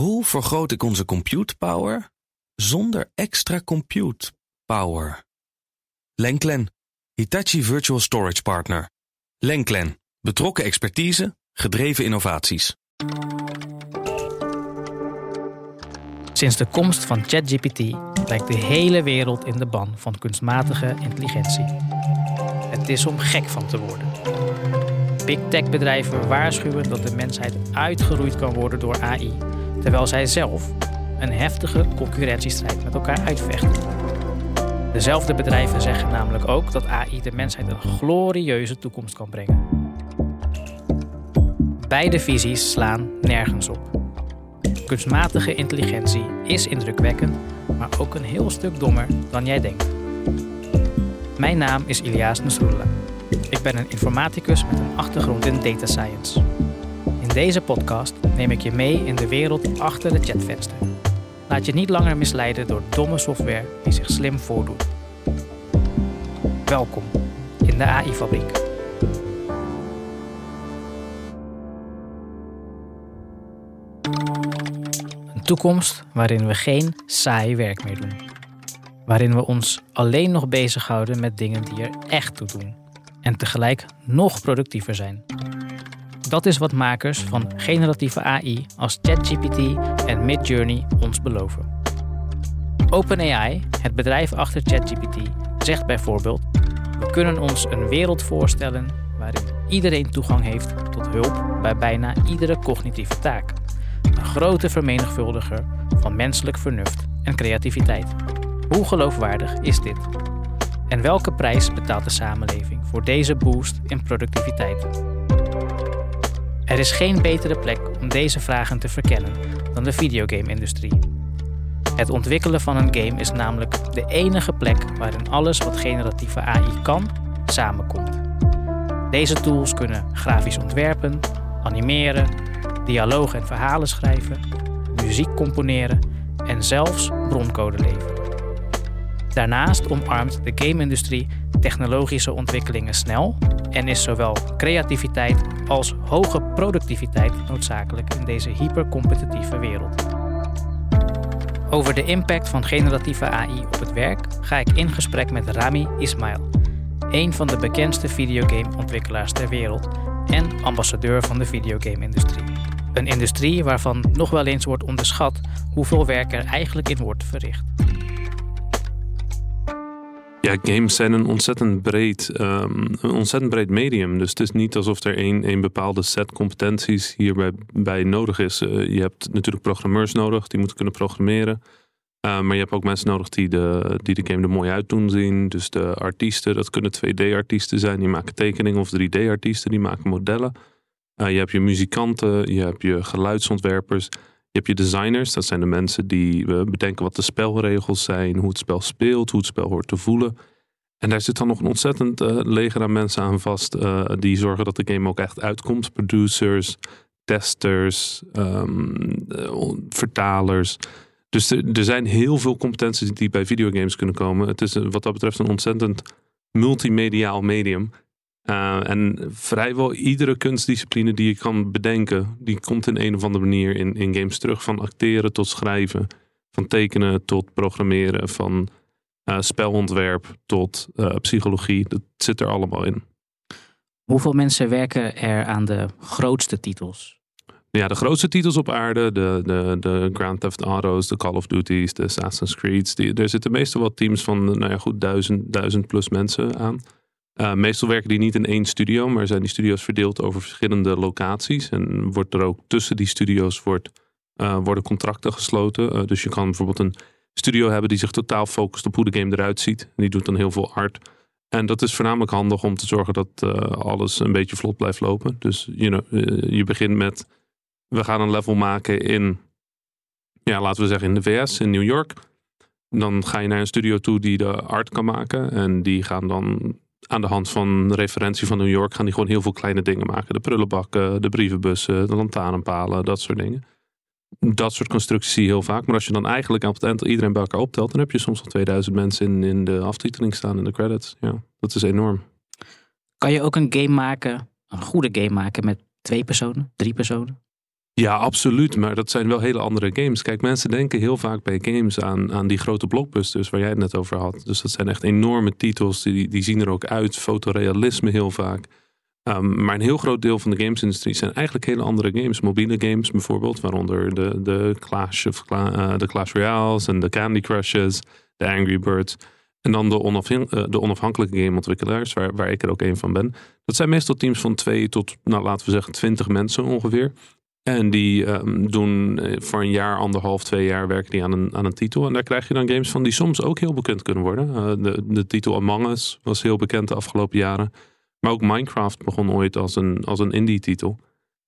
Hoe vergroot ik onze compute power zonder extra compute power? Lenklen, Hitachi Virtual Storage Partner. Lenklen, betrokken expertise, gedreven innovaties. Sinds de komst van ChatGPT lijkt de hele wereld in de ban van kunstmatige intelligentie. Het is om gek van te worden. Big tech bedrijven waarschuwen dat de mensheid uitgeroeid kan worden door AI, terwijl zij zelf een heftige concurrentiestrijd met elkaar uitvechten. Dezelfde bedrijven zeggen namelijk ook dat AI de mensheid een glorieuze toekomst kan brengen. Beide visies slaan nergens op. Kunstmatige intelligentie is indrukwekkend, maar ook een heel stuk dommer dan jij denkt. Mijn naam is Ilias Nasrullah. Ik ben een informaticus met een achtergrond in data science. Deze podcast neem ik je mee in de wereld achter de chatvenster. Laat je niet langer misleiden door domme software die zich slim voordoet. Welkom in de AI-fabriek. Een toekomst waarin we geen saai werk meer doen. Waarin we ons alleen nog bezighouden met dingen die er echt toe doen. En tegelijk nog productiever zijn. Dat is wat makers van generatieve AI als ChatGPT en Midjourney ons beloven. OpenAI, het bedrijf achter ChatGPT, zegt bijvoorbeeld: We kunnen ons een wereld voorstellen waarin iedereen toegang heeft tot hulp bij bijna iedere cognitieve taak. Een grote vermenigvuldiger van menselijk vernuft en creativiteit. Hoe geloofwaardig is dit? En welke prijs betaalt de samenleving voor deze boost in productiviteit? Er is geen betere plek om deze vragen te verkennen dan de videogame-industrie. Het ontwikkelen van een game is namelijk de enige plek waarin alles wat generatieve AI kan, samenkomt. Deze tools kunnen grafisch ontwerpen, animeren, dialoog en verhalen schrijven, muziek componeren en zelfs broncode leveren. Daarnaast omarmt de game-industrie technologische ontwikkelingen snel en is zowel creativiteit als hoge productiviteit noodzakelijk in deze hypercompetitieve wereld. Over de impact van generatieve AI op het werk ga ik in gesprek met Rami Ismail, een van de bekendste videogame-ontwikkelaars ter wereld en ambassadeur van de videogame-industrie. Een industrie waarvan nog wel eens wordt onderschat hoeveel werk er eigenlijk in wordt verricht. Ja, games zijn een ontzettend breed, um, een ontzettend breed medium. Dus het is niet alsof er een, een bepaalde set competenties hierbij bij nodig is. Uh, je hebt natuurlijk programmeurs nodig, die moeten kunnen programmeren. Uh, maar je hebt ook mensen nodig die de, die de game er mooi uit doen zien. Dus de artiesten, dat kunnen 2D-artiesten zijn, die maken tekeningen. Of 3D-artiesten, die maken modellen. Uh, je hebt je muzikanten, je hebt je geluidsontwerpers. Je hebt je designers, dat zijn de mensen die bedenken wat de spelregels zijn, hoe het spel speelt, hoe het spel hoort te voelen. En daar zit dan nog een ontzettend uh, leger aan mensen aan vast, uh, die zorgen dat de game ook echt uitkomt. Producers, testers, um, vertalers. Dus er, zijn heel veel competenties die bij videogames kunnen komen. Het is wat dat betreft een ontzettend multimediaal medium. Uh, en vrijwel iedere kunstdiscipline die je kan bedenken, die komt in een of andere manier in, in games terug. Van acteren tot schrijven, van tekenen tot programmeren, van uh, spelontwerp tot uh, psychologie. Dat zit er allemaal in. Hoeveel mensen werken er aan de grootste titels? Ja, de grootste titels op aarde, de, de, de Grand Theft Auto's, de Call of Duty's, de Assassin's Creed's. Die, er zitten meestal wel teams van, nou ja, goed, duizend, duizend plus mensen aan. Uh, meestal werken die niet in één studio, maar zijn die studio's verdeeld over verschillende locaties. En wordt er ook tussen die studio's wordt, uh, worden contracten gesloten. Uh, dus je kan bijvoorbeeld een studio hebben die zich totaal focust op hoe de game eruit ziet. Die doet dan heel veel art. En dat is voornamelijk handig om te zorgen dat alles een beetje vlot blijft lopen. Dus you know, je begint met, we gaan een level maken in, ja, laten we zeggen in de VS, in New York. Dan ga je naar een studio toe die de art kan maken. En die gaan dan aan de hand van referentie van New York gaan die gewoon heel veel kleine dingen maken. De prullenbakken, de brievenbussen, de lantaarnpalen, dat soort dingen. Dat soort constructies zie je heel vaak. Maar als je dan eigenlijk op het eind iedereen bij elkaar optelt, dan heb je soms al 2000 mensen in, in de aftiteling staan in de credits. Ja, dat is enorm. Kan je ook een game maken, een goede game maken met twee personen, drie personen? Ja, absoluut. Maar dat zijn wel hele andere games. Kijk, mensen denken heel vaak bij games aan, aan die grote blockbusters waar jij het net over had. Dus dat zijn echt enorme titels. Die, die zien er ook uit. Fotorealisme heel vaak. Ehm, maar een heel groot deel van de gamesindustrie zijn eigenlijk hele andere games. Mobiele games bijvoorbeeld, waaronder de, de, Clash, of, uh, de Clash Royales en de Candy Crushes, de Angry Birds. En dan de, uh, de onafhankelijke gameontwikkelaars, waar, waar ik er ook een van ben. Dat zijn meestal teams van twee tot, nou, laten we zeggen, twintig mensen ongeveer. En die um, doen eh, voor een jaar, anderhalf, twee jaar werken die aan een, aan een titel. En daar krijg je dan games van die soms ook heel bekend kunnen worden. Uh, de, de titel Among Us was heel bekend de afgelopen jaren. Maar ook Minecraft begon ooit als een, als een indie-titel.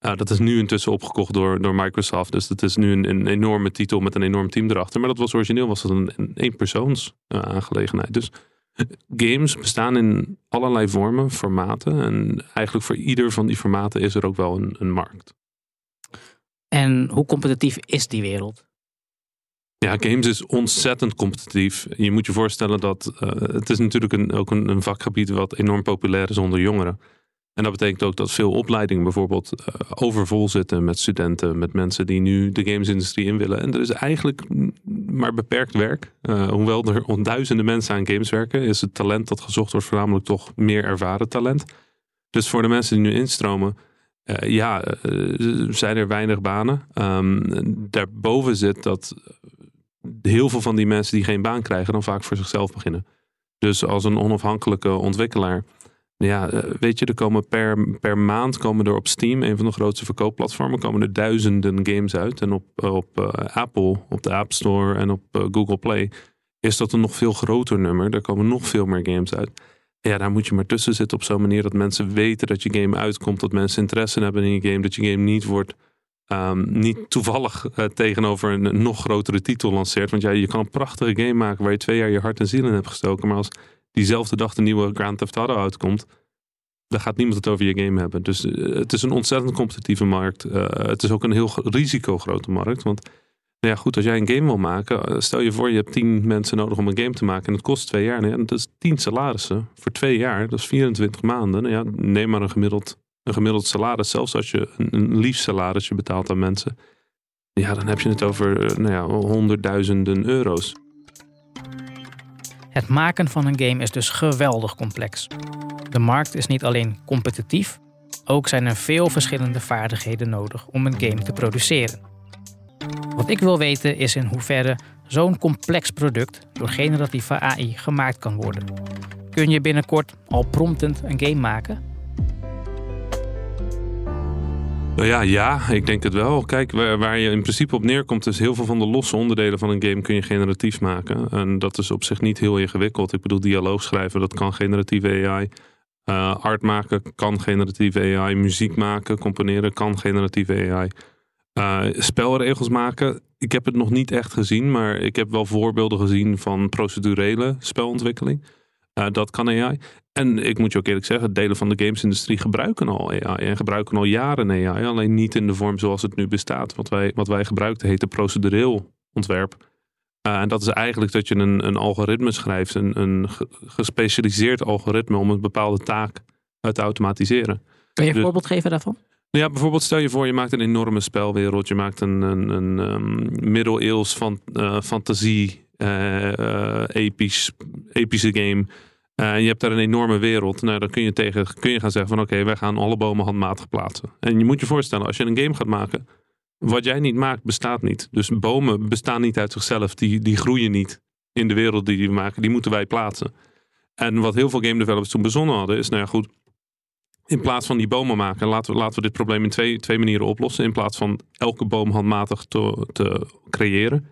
Uh, dat is nu intussen opgekocht door, door Microsoft. Dus dat is nu een, een enorme titel met een enorm team erachter. Maar dat was origineel was dat een, een eenpersoons aangelegenheid. Dus games bestaan in allerlei vormen, formaten. En eigenlijk voor ieder van die formaten is er ook wel een, een markt. En hoe competitief is die wereld? Ja, games is ontzettend competitief. Je moet je voorstellen dat uh, het is natuurlijk een, ook een, een, vakgebied wat enorm populair is onder jongeren. En dat betekent ook dat veel opleidingen bijvoorbeeld uh, overvol zitten met studenten, met mensen die nu de gamesindustrie in willen. En er is eigenlijk maar beperkt werk. Uh, hoewel er duizenden mensen aan games werken, is het talent dat gezocht wordt voornamelijk toch meer ervaren talent. Dus voor de mensen die nu instromen, uh, ja, uh, zijn er weinig banen. Um, daarboven zit dat heel veel van die mensen die geen baan krijgen, dan vaak voor zichzelf beginnen. Dus als een onafhankelijke ontwikkelaar. Ja, eh, weet je, er komen per, per maand komen er op Steam, een van de grootste verkoopplatformen, komen er duizenden games uit. En op, op Apple, op de App Store en op Google Play is dat een nog veel groter nummer. Daar komen nog veel meer games uit. Ja, daar moet je maar tussen zitten op zo'n manier dat mensen weten dat je game uitkomt, dat mensen interesse hebben in je game, dat je game niet wordt um, niet toevallig uh, tegenover een, nog grotere titel lanceert. Want ja, je kan een prachtige game maken waar je twee jaar je hart en ziel in hebt gestoken, maar als diezelfde dag de nieuwe Grand Theft Auto uitkomt, dan gaat niemand het over je game hebben. Dus uh, het is een ontzettend competitieve markt. Uh, het is ook een heel risicogrote markt, want nou ja, goed, als jij een game wil maken, eh, stel je voor je hebt tien mensen nodig om een game te maken en het kost twee jaar. Nou dat is tien salarissen voor twee jaar, dat is 24 maanden. Nou ja, neem maar een gemiddeld, een gemiddeld salaris, zelfs als je een, een lief salarisje betaalt aan mensen. Ja, dan heb je het over eh, nou ja, honderdduizenden euro's. Het maken van een game is dus geweldig complex. De markt is niet alleen competitief, ook zijn er veel verschillende vaardigheden nodig om een game te produceren. Wat ik wil weten is in hoeverre zo'n complex product door generatieve AI gemaakt kan worden. Kun je binnenkort al promptend een game maken? Nou ja, ja, ik denk het wel. Kijk, waar, je in principe op neerkomt, is heel veel van de losse onderdelen van een game kun je generatief maken. En dat is op zich niet heel ingewikkeld. Ik bedoel, dialoog schrijven, dat kan generatieve AI. Uh, art maken kan generatieve AI. Muziek maken, componeren kan generatieve AI. Uh, spelregels maken. Ik heb het nog niet echt gezien, maar ik heb wel voorbeelden gezien van procedurele spelontwikkeling. Uh, dat kan AI. En ik moet je ook eerlijk zeggen, delen van de gamesindustrie gebruiken al AI. En gebruiken al jaren AI. Alleen niet in de vorm zoals het nu bestaat. Wat wij, wat wij gebruikten heette procedureel ontwerp. Uh, en dat is eigenlijk dat je een, een algoritme schrijft. Een, een gespecialiseerd algoritme om een bepaalde taak te automatiseren. Kun je een dus, voorbeeld geven daarvan? Ja, bijvoorbeeld stel je voor, je maakt een enorme spelwereld. Je maakt een, een, een um, middeleeuws van, uh, fantasie, uh, uh, episch, epische game. en je hebt daar een enorme wereld. Nou, dan kun je, tegen, kun je gaan zeggen van oké, wij gaan alle bomen handmatig plaatsen. En je moet je voorstellen, als je een game gaat maken, wat jij niet maakt, bestaat niet. Dus bomen bestaan niet uit zichzelf. Die, die groeien niet in de wereld die we maken. Die moeten wij plaatsen. En wat heel veel game developers toen bezonnen hadden, is nou ja goed in plaats van die bomen maken, laten we, laten we dit probleem in twee, twee manieren oplossen. In plaats van elke boom handmatig te, te creëren.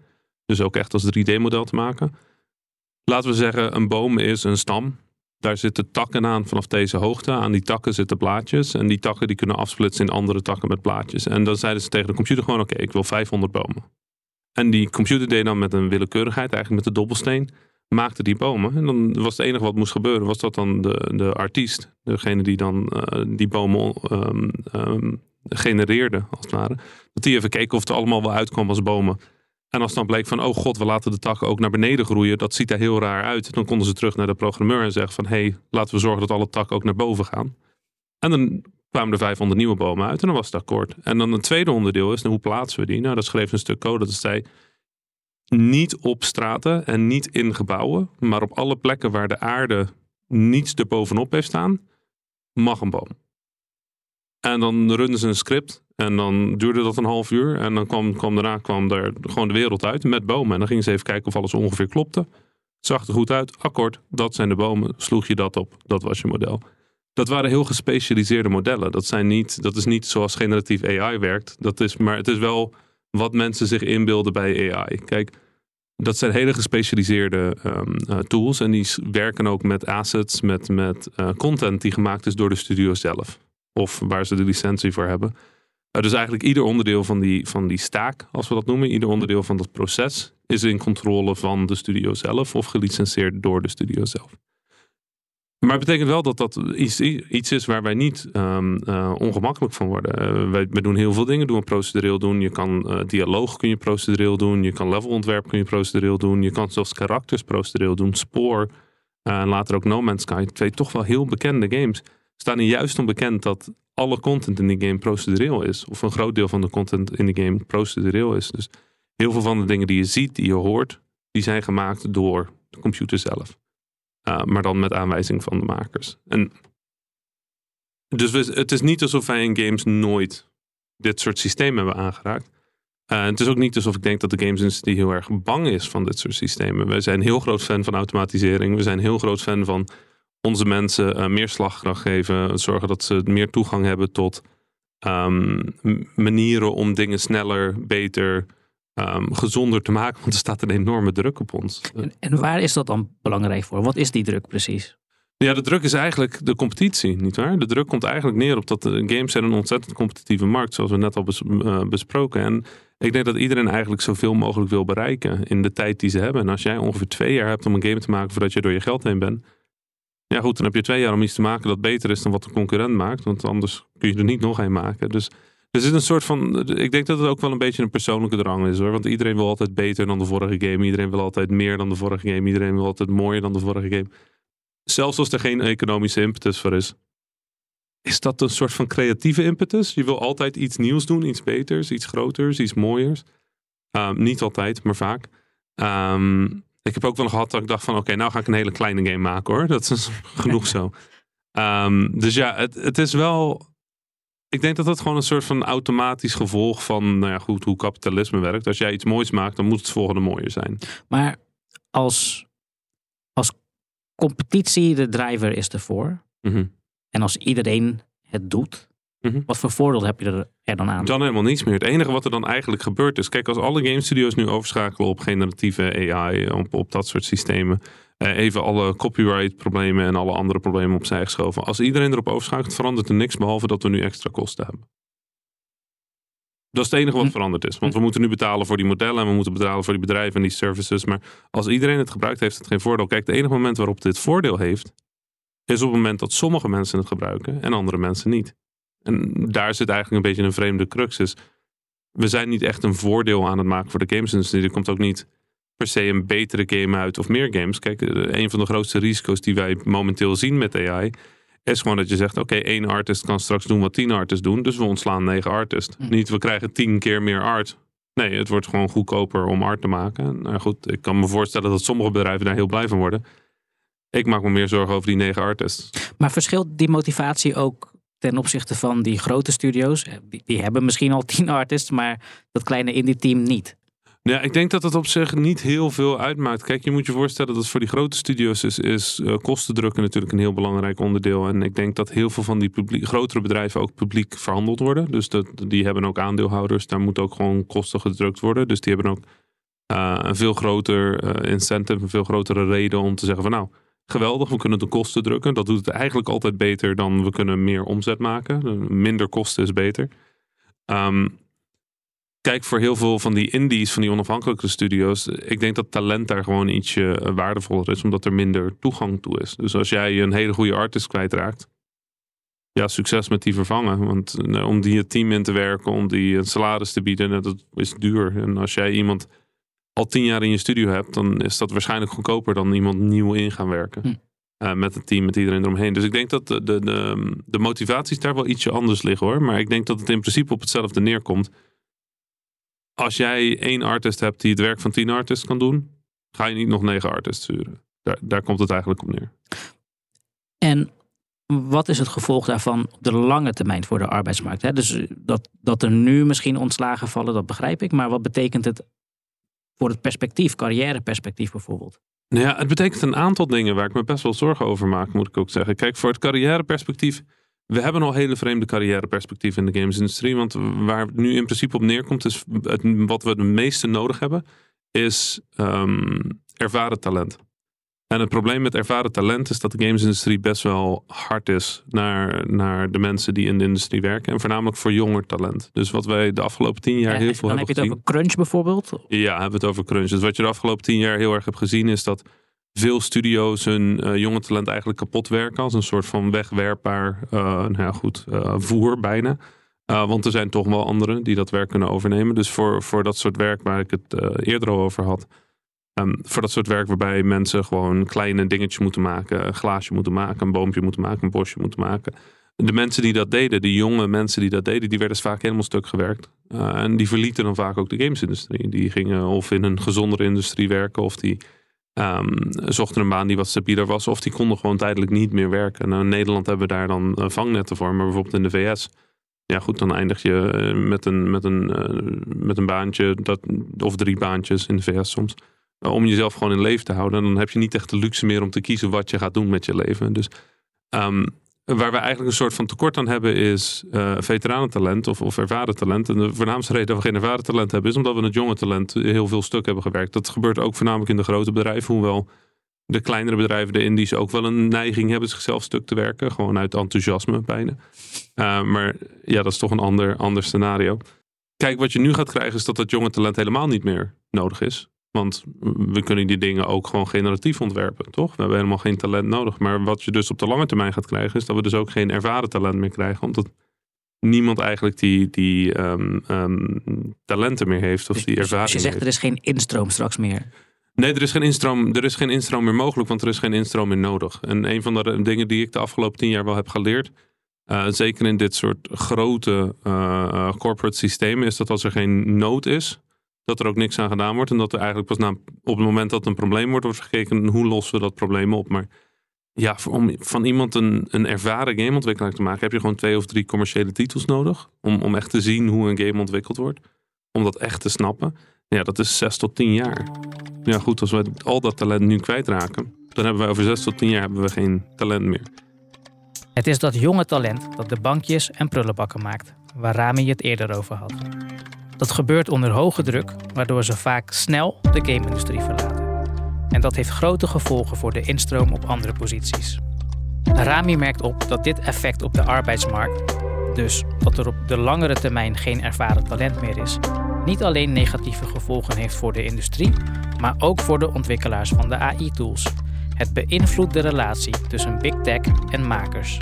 Dus ook echt als 3D-model te maken. Laten we zeggen, een boom is een stam. Daar zitten takken aan vanaf deze hoogte. Aan die takken zitten blaadjes. En die takken die kunnen afsplitsen in andere takken met blaadjes. En dan zeiden ze tegen de computer gewoon, oké, ik wil 500 bomen. En die computer deed dan met een willekeurigheid, eigenlijk met de dobbelsteen maakte die bomen. En dan was het enige wat moest gebeuren, was dat dan de, de artiest, degene die dan uh, die bomen um, um, genereerde, als het ware, dat die even keek of het allemaal wel uitkwam als bomen. En als dan bleek van, oh god, we laten de takken ook naar beneden groeien, dat ziet er heel raar uit. Dan konden ze terug naar de programmeur en zeggen van, hé, hey, laten we zorgen dat alle takken ook naar boven gaan. En dan kwamen er 500 nieuwe bomen uit en dan was het akkoord. En dan een tweede onderdeel is, nou, hoe plaatsen we die? Nou, dat schreef een stuk code dat zei, niet op straten en niet in gebouwen, maar op alle plekken waar de aarde niets erbovenop heeft staan, mag een boom. En dan runden ze een script en dan duurde dat een half uur. En dan kwam, kwam daarna kwam er gewoon de wereld uit met bomen. En dan gingen ze even kijken of alles ongeveer klopte. Zag er goed uit. Akkoord, dat zijn de bomen. Sloeg je dat op. Dat was je model. Dat waren heel gespecialiseerde modellen. Dat, zijn niet, dat is niet zoals generatief AI werkt. Dat is, maar het is wel wat mensen zich inbeelden bij AI. Kijk, dat zijn hele gespecialiseerde um, uh, tools. En die werken ook met assets, met, met uh, content die gemaakt is door de studio zelf. Of waar ze de licentie voor hebben. Uh, dus eigenlijk ieder onderdeel van die, van die staak, als we dat noemen, ieder onderdeel van dat proces, is in controle van de studio zelf of gelicenseerd door de studio zelf. Maar het betekent wel dat dat iets, iets is waar wij niet um, uh, ongemakkelijk van worden. Uh, wij, doen heel veel dingen. Doen we procedureel doen. Je kan uh, dialoog kun je procedureel doen. Je kan levelontwerp kun je procedureel doen. Je kan zelfs karakters procedureel doen. Spoor. en later ook No Man's Sky. Twee toch wel heel bekende games. Staan er juist onbekend dat alle content in die game procedureel is. Of een groot deel van de content in de game procedureel is. Dus heel veel van de dingen die je ziet, die je hoort, die zijn gemaakt door de computer zelf. Uh, maar dan met aanwijzing van de makers. En dus het is niet alsof wij in games nooit dit soort systemen hebben aangeraakt. Uh, het is ook niet alsof ik denk dat de gamesindustrie heel erg bang is van dit soort systemen. We zijn heel groot fan van automatisering. We zijn heel groot fan van onze mensen uh, meer slagkracht geven. Zorgen dat ze meer toegang hebben tot um, manieren om dingen sneller, beter, um, gezonder te maken. Want er staat een enorme druk op ons. En, en, waar is dat dan belangrijk voor? Wat is die druk precies? Ja, de druk is eigenlijk de competitie, nietwaar? De druk komt eigenlijk neer op dat de games zijn een ontzettend competitieve markt, zoals we net al bes, uh, besproken. En ik denk dat iedereen eigenlijk zoveel mogelijk wil bereiken in de tijd die ze hebben. En als jij ongeveer twee jaar hebt om een game te maken voordat je door je geld heen bent, ja goed, dan heb je twee jaar om iets te maken dat beter is dan wat de concurrent maakt. Want anders kun je er niet nog een maken. Dus er zit een soort van. Ik denk dat het ook wel een beetje een persoonlijke drang is hoor. Want iedereen wil altijd beter dan de vorige game. Iedereen wil altijd meer dan de vorige game. Iedereen wil altijd mooier dan de vorige game. Zelfs als er geen economische impetus voor is. Is dat een soort van creatieve impetus? Je wil altijd iets nieuws doen, iets beters, iets groters, iets mooiers. Um, niet altijd, maar vaak. Um, ik heb ook wel gehad dat ik dacht van oké, nou ga ik een hele kleine game maken hoor. Dat is genoeg zo. Um, dus ja, het, het is wel ik denk dat dat gewoon een soort van automatisch gevolg van nou ja, goed, hoe kapitalisme werkt. Als jij iets moois maakt, dan moet het volgende mooier zijn. Maar als, als competitie de driver is ervoor. Mm -hmm. En als iedereen het doet. Mm -hmm. Wat voor voordeel heb je er, er, dan aan? Dan helemaal niets meer. Het enige wat er dan eigenlijk gebeurt is... Kijk, als alle game studios nu overschakelen op generatieve AI... op, op dat soort systemen... Uh, even alle copyright problemen en alle andere problemen opzij geschoven. Als iedereen erop overschakelt, verandert er niks behalve dat we nu extra kosten hebben. Dat is het enige wat hm. veranderd is. Want we moeten nu betalen voor die modellen en we moeten betalen voor die bedrijven en die services. Maar als iedereen het gebruikt, heeft het geen voordeel. Kijk, het enige moment waarop dit voordeel heeft, is op het moment dat sommige mensen het gebruiken en andere mensen niet. En daar zit eigenlijk een beetje een vreemde crux. Is we zijn niet echt een voordeel aan het maken voor de gamesindustrie. Er komt ook niet per se een betere game uit of meer games. Kijk, eh, een van de grootste risico's die wij momenteel zien met AI is gewoon dat je zegt: oké, okay, één artist kan straks doen wat tien artists doen, dus we ontslaan negen artists. Hm. Niet we krijgen tien keer meer art. Nee, het wordt gewoon goedkoper om art te maken. Nou goed, ik kan me voorstellen dat sommige bedrijven daar heel blij van worden. Ik maak me meer zorgen over die negen artists. Maar verschilt die motivatie ook ten opzichte van die grote studio's? Die, die hebben misschien al tien artists, maar dat kleine indie team niet. Ja, ik denk dat het op zich niet heel veel uitmaakt. Kijk, je moet je voorstellen dat voor die grote studio's is, is uh, natuurlijk een heel belangrijk onderdeel. En ik denk dat heel veel van die grotere bedrijven ook publiek verhandeld worden. Dus dat, die hebben ook aandeelhouders. Daar moet ook gewoon kosten gedrukt worden. Dus die hebben ook uh, een veel groter incentive, een veel grotere reden om te zeggen van nou, geweldig, we kunnen de kosten drukken. Dat doet het eigenlijk altijd beter dan we kunnen meer omzet maken. Minder kosten is beter. Um, kijk voor heel veel van die indies, van die onafhankelijke studio's. Ik denk dat talent daar gewoon ietsje eh, waardevoller is, omdat er minder toegang toe is. Dus als jij een hele goede artist kwijtraakt, ja, succes met die vervangen. Want eh, om die het team in te werken, om die een salaris te bieden, dat is duur. En als jij iemand al tien jaar in je studio hebt, dan is dat waarschijnlijk goedkoper dan iemand nieuw in gaan werken. Hm. Uh, met het team, met iedereen eromheen. Dus ik denk dat de, de, de, de, motivaties daar wel ietsje anders liggen hoor. Maar ik denk dat het in principe op hetzelfde neerkomt. Als jij één artist hebt die het werk van tien artists kan doen, ga je niet nog negen artists sturen. Daar, daar komt het eigenlijk op neer. En wat is het gevolg daarvan op de lange termijn voor de arbeidsmarkt? Hè? Dus dat, dat er nu misschien ontslagen vallen, dat begrijp ik. Maar wat betekent het voor het perspectief, carrièreperspectief bijvoorbeeld? Nou ja, het betekent een aantal dingen waar ik me best wel zorgen over maak, moet ik ook zeggen. Kijk, voor het carrièreperspectief. We hebben al hele vreemde carrièreperspectieven in de gamesindustrie. Want waar het nu in principe op neerkomt, is wat we het meeste nodig hebben, is um, ervaren talent. En het probleem met ervaren talent is dat de gamesindustrie best wel hard is naar, naar de mensen die in de industrie werken. En voornamelijk voor jonger talent. Dus wat wij de afgelopen tien jaar heel veel hebben gezien. Dan heb je het over crunch bijvoorbeeld? Ja, hebben we het over crunch. Dus wat je de afgelopen tien jaar heel erg hebt gezien is dat veel studio's hun uh, jonge talent eigenlijk kapot werken. Als een soort van wegwerpbaar, uh, nou ja, goed, uh, voer bijna. want er zijn toch wel anderen die dat werk kunnen overnemen. Dus voor, voor dat soort werk waar ik het eerder al over had Ehm, voor dat soort werk waarbij mensen gewoon kleine dingetjes moeten maken. Een glaasje moeten maken, een boompje moeten maken, een bosje moeten maken. De mensen die dat deden, de jonge mensen die dat deden, die werden vaak helemaal stuk gewerkt. Uh, en die verlieten dan vaak ook de gamesindustrie. Die gingen of in een gezondere industrie werken, of die um, zochten een baan die wat stabieler was, of die konden gewoon tijdelijk niet meer werken. Nou, in Nederland hebben we daar dan uh, vangnetten voor, maar bijvoorbeeld in de VS ja, goed, dan eindig je eh, met een, met een, met een baantje, dat, of drie baantjes in de VS soms om jezelf gewoon in leven te houden. En dan heb je niet echt de luxe meer om te kiezen wat je gaat doen met je leven. Dus um, waar we eigenlijk een soort van tekort aan hebben is uh, veteranentalent of, of ervaren talent. En de voornaamste reden dat we geen ervaren talent hebben is omdat we het jonge talent heel veel stuk hebben gewerkt. Dat gebeurt ook voornamelijk in de grote bedrijven, hoewel de kleinere bedrijven, de indies, ook wel een neiging hebben zichzelf stuk te werken. Gewoon uit enthousiasme bijna. Uh, maar ja, dat is toch een ander, ander scenario. Kijk, wat je nu gaat krijgen is dat dat jonge talent helemaal niet meer nodig is. Want we kunnen die dingen ook gewoon generatief ontwerpen, toch? We hebben helemaal geen talent nodig. Maar wat je dus op de lange termijn gaat krijgen, is dat we dus ook geen ervaren talent meer krijgen. Omdat niemand eigenlijk die, die um, um, talenten meer heeft of dus, die ervaring. Dus je zegt er is geen instroom straks meer. Nee, er is, geen instroom, er is geen instroom meer mogelijk, want er is geen instroom meer nodig. En een van de dingen die ik de afgelopen tien jaar wel heb geleerd, uh, zeker in dit soort grote uh, corporate systemen, is dat als er geen nood is, dat er ook niks aan gedaan wordt. En dat er eigenlijk pas na, op het moment dat een probleem wordt, wordt gekeken hoe lossen we dat probleem op. Maar ja, om van iemand een, een ervaren gameontwikkelaar te maken, heb je gewoon twee of drie commerciële titels nodig. Om, om echt te zien hoe een game ontwikkeld wordt. Om dat echt te snappen. Ja, dat is zes tot tien jaar. Ja, goed, als we al dat talent nu kwijtraken, dan hebben wij over zes tot tien jaar hebben we geen talent meer. Het is dat jonge talent dat de bankjes en prullenbakken maakt, waar Rami het eerder over had. Dat gebeurt onder hoge druk, waardoor ze vaak snel de game-industrie verlaten. En dat heeft grote gevolgen voor de instroom op andere posities. Rami merkt op dat dit effect op de arbeidsmarkt, dus dat er op de langere termijn geen ervaren talent meer is, niet alleen negatieve gevolgen heeft voor de industrie, maar ook voor de ontwikkelaars van de AI-tools. Het beïnvloedt de relatie tussen big tech en makers.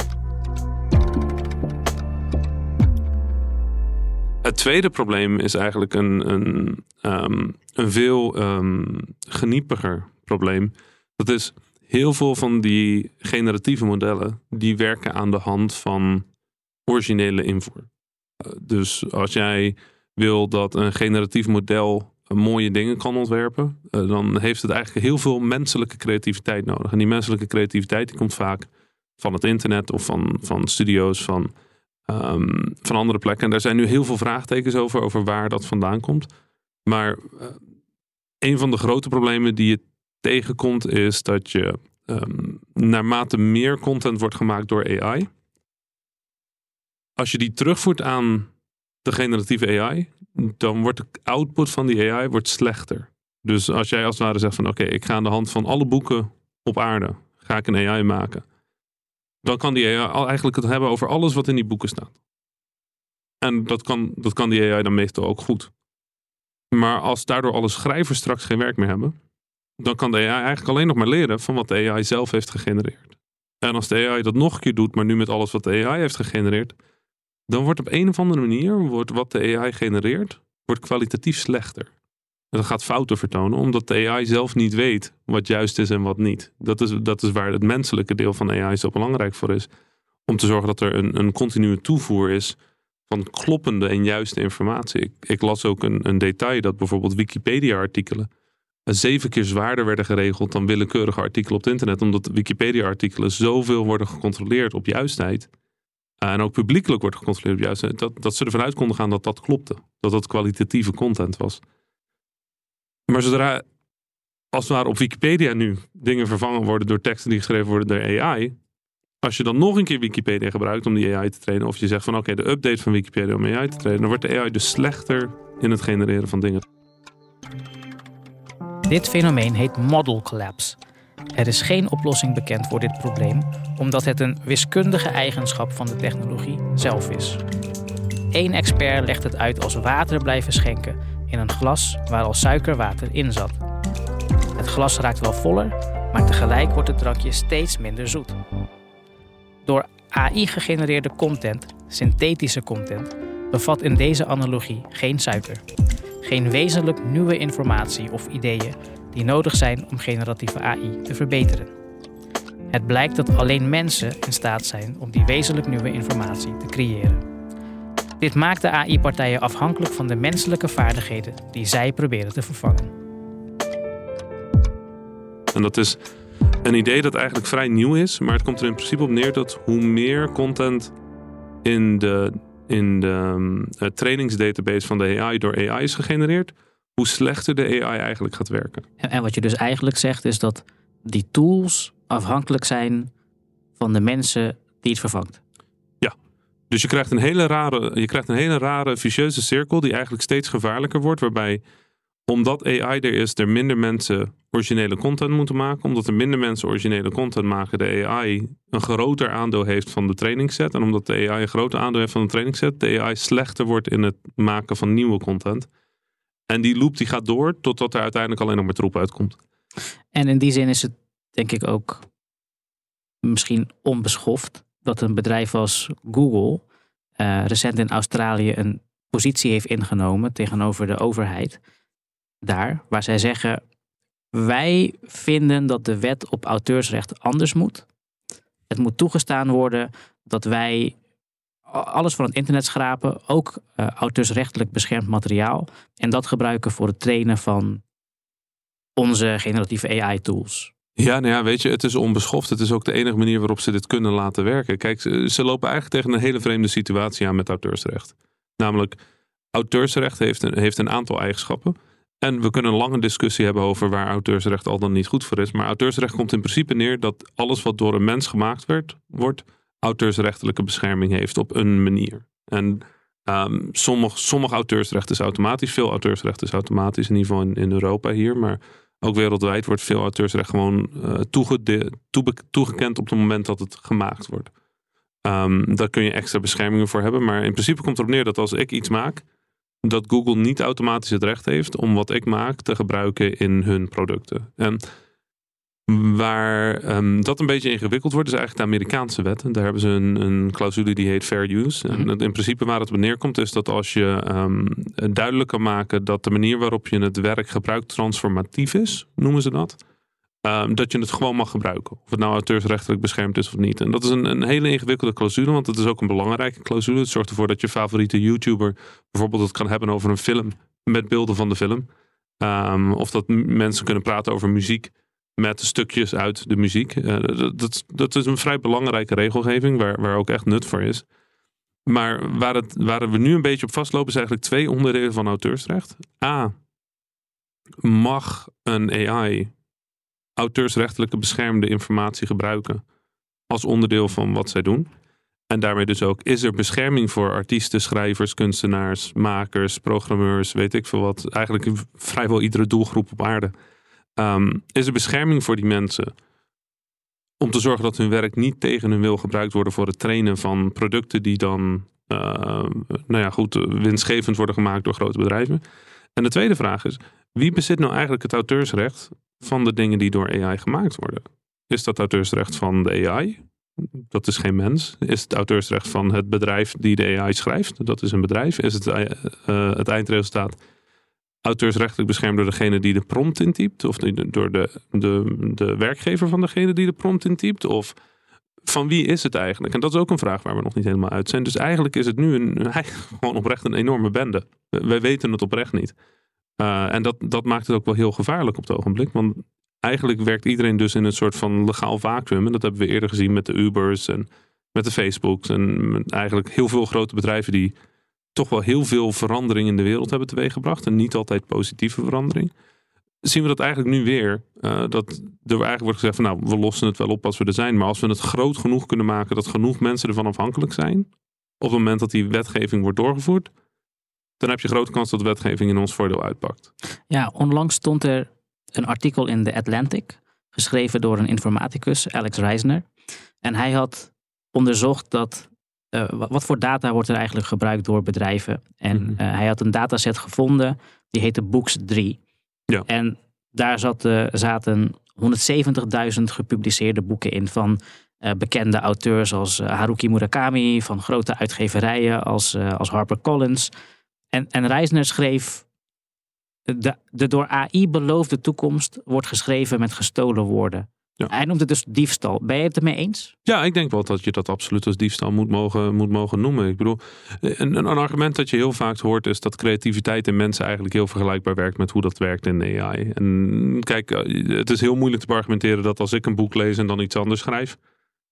Het tweede probleem is eigenlijk een, een, um, een veel um, geniepiger probleem. Dat is heel veel van die generatieve modellen, die werken aan de hand van originele invoer. Uh, dus als jij wil dat een generatief model mooie dingen kan ontwerpen, uh, dan heeft het eigenlijk heel veel menselijke creativiteit nodig. En die menselijke creativiteit die komt vaak van het internet of van, van studio's, van um, van andere plekken. En daar zijn nu heel veel vraagtekens over, over waar dat vandaan komt. Maar uh, een van de grote problemen die je tegenkomt is dat je um, naarmate meer content wordt gemaakt door AI, als je die terugvoert aan de generatieve AI, dan wordt de output van die AI wordt slechter. Dus als jij als het ware zegt van oké, ik ga aan de hand van alle boeken op aarde, ga ik een AI maken dan kan die AI eigenlijk het hebben over alles wat in die boeken staat. En dat kan, dat kan die AI dan meestal ook goed. Maar als daardoor alle schrijvers straks geen werk meer hebben, dan kan de AI eigenlijk alleen nog maar leren van wat de AI zelf heeft gegenereerd. En als de AI dat nog een keer doet, maar nu met alles wat de AI heeft gegenereerd, dan wordt op een of andere manier wordt wat de AI genereert, wordt kwalitatief slechter. Het gaat fouten vertonen, omdat de AI zelf niet weet wat juist is en wat niet. Dat is, dat is waar het menselijke deel van AI zo belangrijk voor is. Om te zorgen dat er een, een continue toevoer is van kloppende en juiste informatie. Ik, las ook een, een detail dat bijvoorbeeld Wikipedia-artikelen zeven keer zwaarder werden geregeld dan willekeurige artikelen op het internet. Omdat Wikipedia-artikelen zoveel worden gecontroleerd op juistheid. En ook publiekelijk wordt gecontroleerd op juistheid. Dat, dat ze ervan uit konden gaan dat dat klopte. Dat dat kwalitatieve content was. Maar zodra, als ware op Wikipedia nu dingen vervangen worden door teksten die geschreven worden door AI. Als je dan nog een keer Wikipedia gebruikt om die AI te trainen. Of je zegt van oké, de update van Wikipedia om AI te trainen. Dan wordt de AI dus slechter in het genereren van dingen. Dit fenomeen heet model collapse. Er is geen oplossing bekend voor dit probleem, omdat het een wiskundige eigenschap van de technologie zelf is. Eén expert legt het uit als water blijven schenken in een glas waar al suikerwater in zat. Het glas raakt wel voller, maar tegelijk wordt het drankje steeds minder zoet. Door AI gegenereerde content, synthetische content, bevat in deze analogie geen suiker geen wezenlijk nieuwe informatie of ideeën die nodig zijn om generatieve AI te verbeteren. Het blijkt dat alleen mensen in staat zijn om die wezenlijk nieuwe informatie te creëren. Dit maakt de AI-partijen afhankelijk van de menselijke vaardigheden die zij proberen te vervangen. En dat is een idee dat eigenlijk vrij nieuw is, maar het komt er in principe op neer dat hoe meer content in de in de um, trainingsdatabase van de AI door AI is gegenereerd, hoe slechter de AI eigenlijk gaat werken. En, en wat je dus eigenlijk zegt is dat die tools afhankelijk zijn van de mensen die het vervangt. Dus je krijgt een hele rare, je krijgt een hele rare vicieuze cirkel die eigenlijk steeds gevaarlijker wordt, waarbij omdat AI er is, er minder mensen originele content moeten maken. Omdat er minder mensen originele content maken, de AI een groter aandeel heeft van de trainingsset. En omdat de AI een groter aandeel heeft van de trainingsset, de AI slechter wordt in het maken van nieuwe content. En die loop die gaat door totdat er uiteindelijk alleen nog maar troep uitkomt. En in die zin is het denk ik ook misschien onbeschoft dat een bedrijf als Google uh, recent in Australië een positie heeft ingenomen tegenover de overheid daar, waar zij zeggen: Wij vinden dat de wet op auteursrecht anders moet. Het moet toegestaan worden dat wij alles van het internet schrapen, ook uh, auteursrechtelijk beschermd materiaal, en dat gebruiken voor het trainen van onze generatieve AI-tools. Ja, nou ja, weet je, het is onbeschoft. Het is ook de enige manier waarop ze dit kunnen laten werken. Kijk, ze, lopen eigenlijk tegen een hele vreemde situatie aan met auteursrecht. Namelijk, auteursrecht heeft een, heeft een aantal eigenschappen. En we kunnen een lange discussie hebben over waar auteursrecht al dan niet goed voor is. Maar auteursrecht komt in principe neer dat alles wat door een mens gemaakt werd, wordt auteursrechtelijke bescherming heeft op een manier. En um, sommig, sommig auteursrecht is automatisch, veel auteursrecht is automatisch, in ieder geval in, Europa hier. Maar ook wereldwijd wordt veel auteursrecht gewoon uh, toegekend op het moment dat het gemaakt wordt. Um, daar kun je extra beschermingen voor hebben. Maar in principe komt erop neer dat als ik iets maak dat Google niet automatisch het recht heeft om wat ik maak te gebruiken in hun producten. En waar um, dat een beetje ingewikkeld wordt, is eigenlijk de Amerikaanse wet. Daar hebben ze een, een clausule die heet fair use. En mhm. in principe waar het op neerkomt, is dat als je um, duidelijk kan maken dat de manier waarop je het werk gebruikt transformatief is, noemen ze dat. Ehm, dat je het gewoon mag gebruiken. Of het nou auteursrechtelijk beschermd is of niet. En dat is een, een hele ingewikkelde clausule, want het is ook een belangrijke clausule. Het zorgt ervoor dat je favoriete YouTuber bijvoorbeeld het kan hebben over een film met beelden van de film. Of dat mensen kunnen praten over muziek met stukjes uit de muziek. Uh, dat, dat, is een vrij belangrijke regelgeving waar, waar ook echt nut voor is. Maar waar, het, waar we nu een beetje op vastlopen, is eigenlijk twee onderdelen van auteursrecht. A. Mag een AI auteursrechtelijke beschermde informatie gebruiken als onderdeel van wat zij doen. En daarmee dus ook, is er bescherming voor artiesten, schrijvers, kunstenaars, makers, programmeurs, weet ik veel wat. Eigenlijk vrijwel iedere doelgroep op aarde. Ehm, is er bescherming voor die mensen om te zorgen dat hun werk niet tegen hun wil gebruikt wordt voor het trainen van producten die dan, uh, nou ja, goed, winstgevend worden gemaakt door grote bedrijven. En de tweede vraag is, wie bezit nou eigenlijk het auteursrecht van de dingen die door AI gemaakt worden. Is dat auteursrecht van de AI? Dat is geen mens. Is het auteursrecht van het bedrijf die de AI schrijft? Dat is een bedrijf. Is het, uh, het eindresultaat auteursrechtelijk beschermd door degene die de prompt intypt? Of door de, de, de werkgever van degene die de prompt intypt? Of van wie is het eigenlijk? En dat is ook een vraag waar we nog niet helemaal uit zijn. Dus eigenlijk is het nu een, gewoon oprecht een enorme bende. Wij weten het oprecht niet. Uh, en dat, dat maakt het ook wel heel gevaarlijk op het ogenblik. Want eigenlijk werkt iedereen dus in een soort van legaal vacuüm. En dat hebben we eerder gezien met de Ubers en met de Facebooks. En eigenlijk heel veel grote bedrijven die toch wel heel veel verandering in de wereld hebben teweeggebracht. En niet altijd positieve verandering. Zien we dat eigenlijk nu weer. Uh, dat er eigenlijk wordt gezegd van nou, we lossen het wel op als we er zijn. Maar als we het groot genoeg kunnen maken dat genoeg mensen ervan afhankelijk zijn. Op het moment dat die wetgeving wordt doorgevoerd. Dan heb je grote kans dat de wetgeving in ons voordeel uitpakt. Ja, onlangs stond er een artikel in The Atlantic. Geschreven door een informaticus, Alex Reisner. En hij had onderzocht dat uh, wat voor data wordt er eigenlijk gebruikt door bedrijven. En mm hij had een dataset gevonden, die heette Books 3. Ja. En daar zat, uh, zaten 170.000 gepubliceerde boeken in van bekende auteurs als Haruki Murakami, van grote uitgeverijen als, als HarperCollins. En, en Reisner schreef de, de door AI beloofde toekomst wordt geschreven met gestolen woorden. Ja. Hij noemt het dus diefstal. Ben je het ermee eens? Ja, ik denk wel dat je dat absoluut als diefstal moet mogen, moet mogen noemen. Ik bedoel, een, een argument dat je heel vaak hoort is dat creativiteit in mensen eigenlijk heel vergelijkbaar werkt met hoe dat werkt in AI. En kijk, eh, het is heel moeilijk te argumenteren dat als ik een boek lees en dan iets anders schrijf,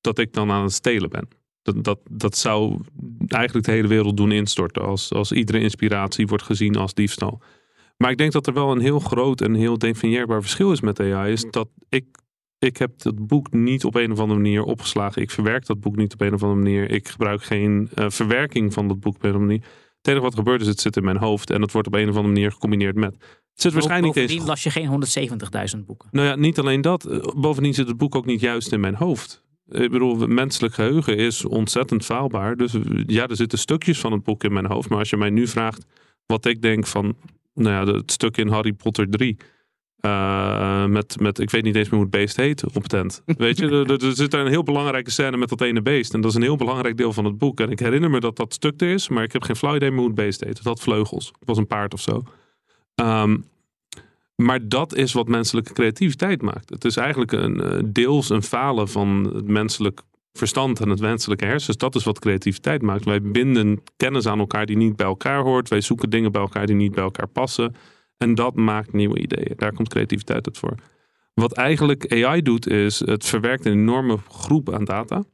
dat ik dan aan het stelen ben. Dat, dat, dat zou eigenlijk de hele wereld doen instorten als, als iedere inspiratie wordt gezien als diefstal. Maar ik denk dat er wel een heel groot en heel definieerbaar verschil is met AI. Is dat ik, ik heb dat boek niet op een of andere manier opgeslagen. Ik verwerk dat boek niet op een of andere manier. Ik gebruik geen uh, verwerking van dat boek op een of andere manier. Het enige wat gebeurt is, het zit in mijn hoofd. En het wordt op een of andere manier gecombineerd met. Het zit waarschijnlijk Bovendien las je geen 170.000 boeken. Nou ja, niet alleen dat. Eh, bovendien zit het boek ook niet juist in mijn hoofd. Ik bedoel, menselijk geheugen is ontzettend faalbaar. Dus ja, er zitten stukjes van het boek in mijn hoofd. Maar als je mij nu vraagt wat ik denk van nou ja, het stuk in Harry Potter 3. Uh, eh, met, met, ik weet niet eens meer hoe het beest heet op het tent. Weet je, er, er, zit een heel belangrijke scène met dat ene beest. En dat is een heel belangrijk deel van het boek. En ik herinner me dat dat stuk er is, maar ik heb geen flauw idee meer hoe het beest heet. Het had vleugels. Het was een paard of zo. Um, maar dat is wat menselijke creativiteit maakt. Het is eigenlijk een, eh, deels een falen van het menselijk verstand en het wenselijke hersens. Dat is wat creativiteit maakt. Wij binden kennis aan elkaar die niet bij elkaar hoort. Wij zoeken dingen bij elkaar die niet bij elkaar passen. En dat maakt nieuwe ideeën. Daar komt creativiteit uit voor. Wat eigenlijk AI doet, is het verwerkt een enorme groep aan data.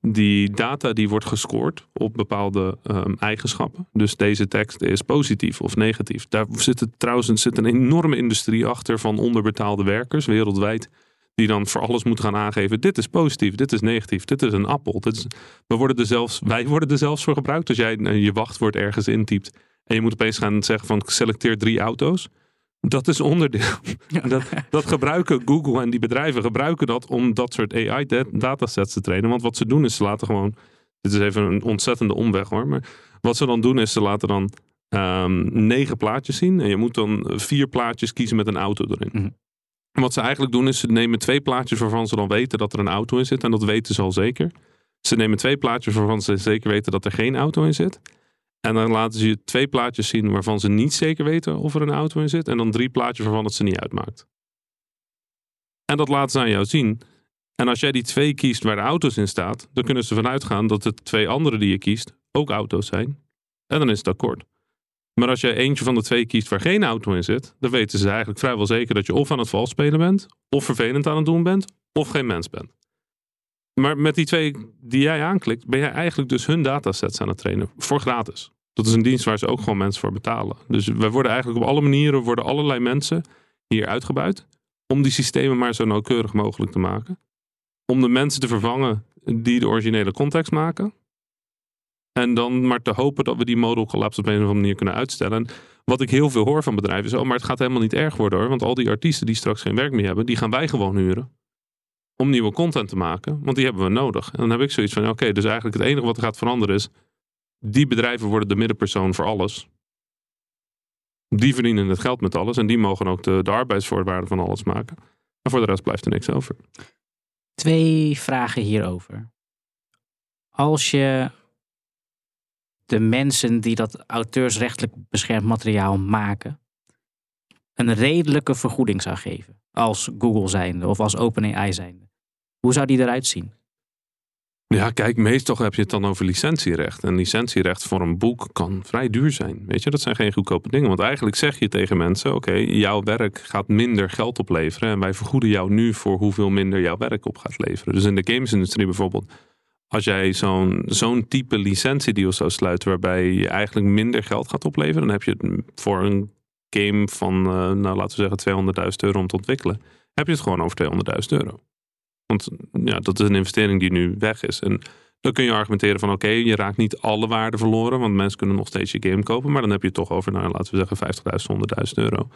Die data die wordt gescoord op bepaalde um, eigenschappen. Dus deze tekst is positief of negatief. Daar zit trouwens zit een enorme industrie achter van onderbetaalde werkers wereldwijd die dan voor alles moet gaan aangeven. Dit is positief, dit is negatief, dit is een appel. Dit is, we worden er zelfs, wij worden er zelfs voor gebruikt. Als jij je wachtwoord ergens intypt en je moet opeens gaan zeggen van selecteer drie auto's. Dat is onderdeel. Dat, dat gebruiken Google en die bedrijven gebruiken dat om dat soort AI-datasets te trainen. Want wat ze doen is ze laten gewoon. Dit is even een ontzettende omweg hoor. Maar wat ze dan doen is ze laten dan um, negen plaatjes zien. En je moet dan vier plaatjes kiezen met een auto erin. Mm wat ze eigenlijk doen is ze nemen twee plaatjes waarvan ze dan weten dat er een auto in zit. En dat weten ze al zeker. Ze nemen twee plaatjes waarvan ze zeker weten dat er geen auto in zit. En dan laten ze je twee plaatjes zien waarvan ze niet zeker weten of er een auto in zit. En dan drie plaatjes waarvan het ze niet uitmaakt. En dat laten ze aan jou zien. En als jij die twee kiest waar de auto's in staat, dan kunnen ze vanuit gaan dat de twee andere die je kiest ook auto's zijn. En dan is het akkoord. Maar als je eentje van de twee kiest waar geen auto in zit, dan weten ze eigenlijk vrijwel zeker dat je of aan het vals spelen bent, of vervelend aan het doen bent, of geen mens bent. Maar met die twee die jij aanklikt, ben jij eigenlijk dus hun datasets aan het trainen. Voor gratis. Dat is een dienst waar ze ook gewoon mensen voor betalen. Dus wij worden eigenlijk op alle manieren, worden allerlei mensen hier uitgebuit. Om die systemen maar zo nauwkeurig mogelijk te maken. Om de mensen te vervangen die de originele context maken. En dan maar te hopen dat we die modal collapse op een of andere manier kunnen uitstellen. wat ik heel veel hoor van bedrijven is, oh, maar het gaat helemaal niet erg worden hoor. Want al die artiesten die straks geen werk meer hebben, die gaan wij gewoon huren. Om nieuwe content te maken, want die hebben we nodig. En dan heb ik zoiets van, oké, dus eigenlijk het enige wat er gaat veranderen is, die bedrijven worden de middenpersoon voor alles. Die verdienen het geld met alles en die mogen ook de, de arbeidsvoorwaarden van alles maken. En voor de rest blijft er niks over. Twee vragen hierover. Als je de mensen die dat auteursrechtelijk beschermd materiaal maken, een redelijke vergoeding zou geven. Als Google zijnde of als OpenAI zijnde. Hoe zou die eruit zien? Ja, kijk, meestal heb je het dan over licentierecht. En licentierecht voor een boek kan vrij duur zijn. Weet je, dat zijn geen goedkope dingen. Want eigenlijk zeg je tegen mensen: oké, jouw werk gaat minder geld opleveren. En wij vergoeden jou nu voor hoeveel minder jouw werk op gaat leveren. Dus in de gamesindustrie bijvoorbeeld. Als jij zo'n zo'n type licentiedeal zou sluiten, waarbij je eigenlijk minder geld gaat opleveren, dan heb je het voor een game van, uh, nou laten we zeggen, 200.000 euro om te ontwikkelen, heb je het gewoon over 200.000 euro. Want ja, dat is een investering die nu weg is. En dan kun je argumenteren van oké, je raakt niet alle waarde verloren, want mensen kunnen nog steeds je game kopen, maar dan heb je het toch over, nou laten we zeggen, 50.000, 100.000 euro.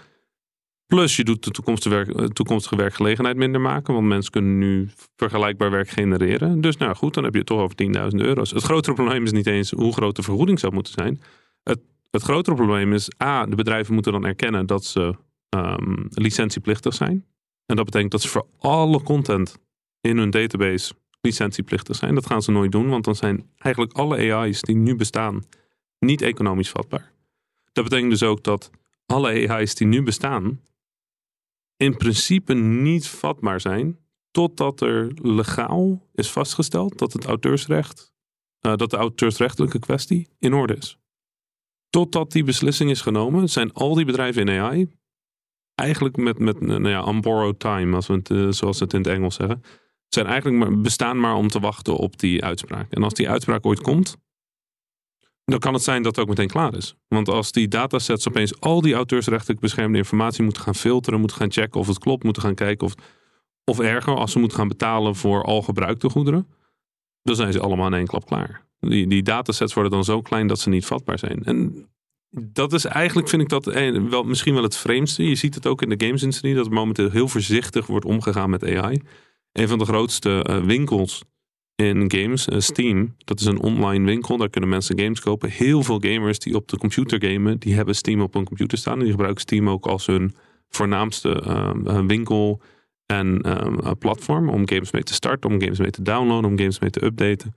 Plus je doet de toekomstige, eh, toekomstige werkgelegenheid minder maken, want mensen kunnen nu vergelijkbaar werk genereren. Dus nou goed, dan heb je het toch over 10.000 euro's. Het grotere probleem is niet eens hoe groot de vergoeding zou moeten zijn. Het, het grotere probleem is, a, de bedrijven moeten dan erkennen dat ze um, licentieplichtig zijn. En dat betekent dat ze voor alle content in hun database licentieplichtig zijn. Dat gaan ze nooit doen, want dan zijn eigenlijk alle AI's die nu bestaan niet economisch vatbaar. Dat betekent dus ook dat alle AI's die nu bestaan in principe niet vatbaar zijn totdat er legaal is vastgesteld dat het auteursrecht, uh, dat de auteursrechtelijke kwestie in orde is. Totdat die beslissing is genomen, zijn al die bedrijven in AI eigenlijk met, met nou ja, time, als we het, uh, zoals ze het in het Engels zeggen, zijn eigenlijk maar, bestaan maar om te wachten op die uitspraak. En als die uitspraak ooit komt, dan kan het zijn dat het ook meteen klaar is. Want als die datasets opeens al die auteursrechtelijk beschermde informatie moeten gaan filteren, moeten gaan checken of het klopt, moeten gaan kijken of, of erger, als ze moeten gaan betalen voor al gebruikte goederen, dan zijn ze allemaal in één klap klaar. Die, die datasets worden dan zo klein dat ze niet vatbaar zijn. En dat is eigenlijk, vind ik dat wel, misschien wel het vreemdste. Je ziet het ook in de gamesindustrie, dat momenteel heel voorzichtig wordt omgegaan met AI. Een van de grootste uh, winkels in games, uh, Steam, dat is een online winkel. Daar kunnen mensen games kopen. Heel veel gamers die op de computer gamen, die hebben Steam op hun computer staan. Die gebruiken Steam ook als hun voornaamste uh, winkel en um, platform om games mee te starten, om games mee te downloaden, om games mee te updaten.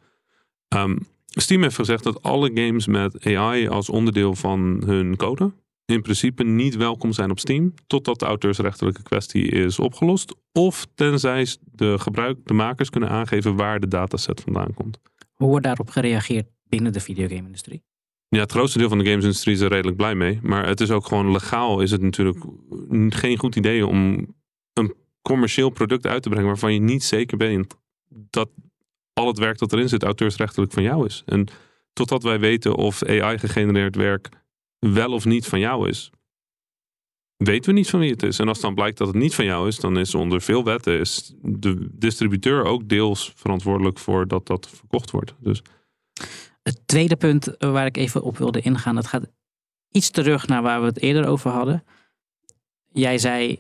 Um, Steam heeft gezegd dat alle games met AI als onderdeel van hun code in principe niet welkom zijn op Steam totdat de auteursrechtelijke kwestie is opgelost. Of tenzij de, gebruik, de makers kunnen aangeven waar de dataset vandaan komt. Hoe wordt daarop gereageerd binnen de videogame-industrie? Ja, het grootste deel van de gamesindustrie is er redelijk blij mee. Maar het is ook gewoon legaal is het natuurlijk geen goed idee om een commercieel product uit te brengen waarvan je niet zeker bent dat al het werk dat erin zit auteursrechtelijk van jou is. En totdat wij weten of AI-gegenereerd werk wel of niet van jou is, weten we niet van wie het is. En als dan blijkt dat het niet van jou is, dan is onder veel wetten is de distributeur ook deels verantwoordelijk voor dat dat verkocht wordt. Dus. Het tweede punt waar ik even op wilde ingaan, dat gaat iets terug naar waar we het eerder over hadden. Jij zei,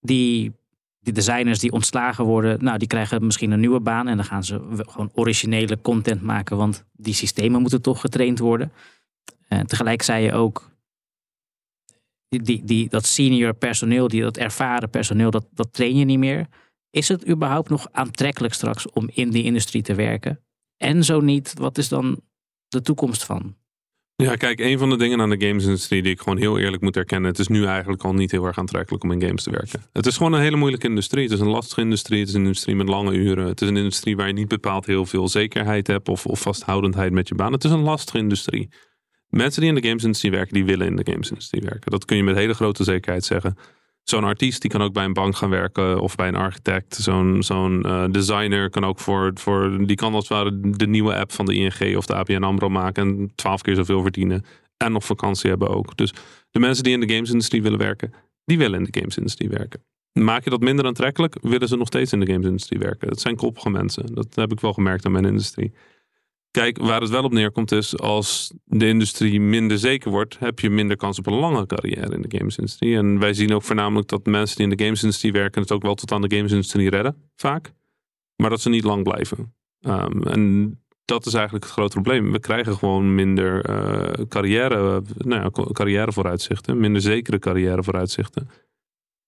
die, die designers die ontslagen worden, nou die krijgen misschien een nieuwe baan en dan gaan ze gewoon originele content maken, want die systemen moeten toch getraind worden. En tegelijk zei je ook, die, die, dat senior personeel, die, dat ervaren personeel, dat, dat train je niet meer. Is het überhaupt nog aantrekkelijk straks om in die industrie te werken? En zo niet, wat is dan de toekomst van? Ja, kijk, een van de dingen aan de gamesindustrie die ik gewoon heel eerlijk moet erkennen. Het is nu eigenlijk al niet heel erg aantrekkelijk om in games te werken. Het is gewoon een hele moeilijke industrie. Het is een lastige industrie. Het is een industrie met lange uren. Het is een industrie waar je niet bepaald heel veel zekerheid hebt of, of vasthoudendheid met je baan. Het is een lastige industrie. Mensen die in de gamesindustrie werken, die willen in de gamesindustrie werken. Dat kun je met hele grote zekerheid zeggen. Zo'n artiest die kan ook bij een bank gaan werken of bij een architect. Zo'n zo'n uh, designer kan ook voor, voor, die kan als ware de nieuwe app van de ING of de ABN AMRO maken en twaalf keer zoveel verdienen. En nog vakantie hebben ook. Dus de mensen die in de gamesindustrie willen werken, die willen in de gamesindustrie werken. Maak je dat minder aantrekkelijk, willen ze nog steeds in de gamesindustrie werken. Dat zijn koppige mensen. Dat heb ik wel gemerkt aan mijn industrie. Kijk, waar het wel op neerkomt is, als de industrie minder zeker wordt, heb je minder kans op een lange carrière in de gamesindustrie. En wij zien ook voornamelijk dat mensen die in de gamesindustrie werken het ook wel tot aan de gamesindustrie redden, vaak. Maar dat ze niet lang blijven. Um, en dat is eigenlijk het grote probleem. We krijgen gewoon minder uh, carrière, nou ja, carrièrevooruitzichten, minder zekere carrièrevooruitzichten.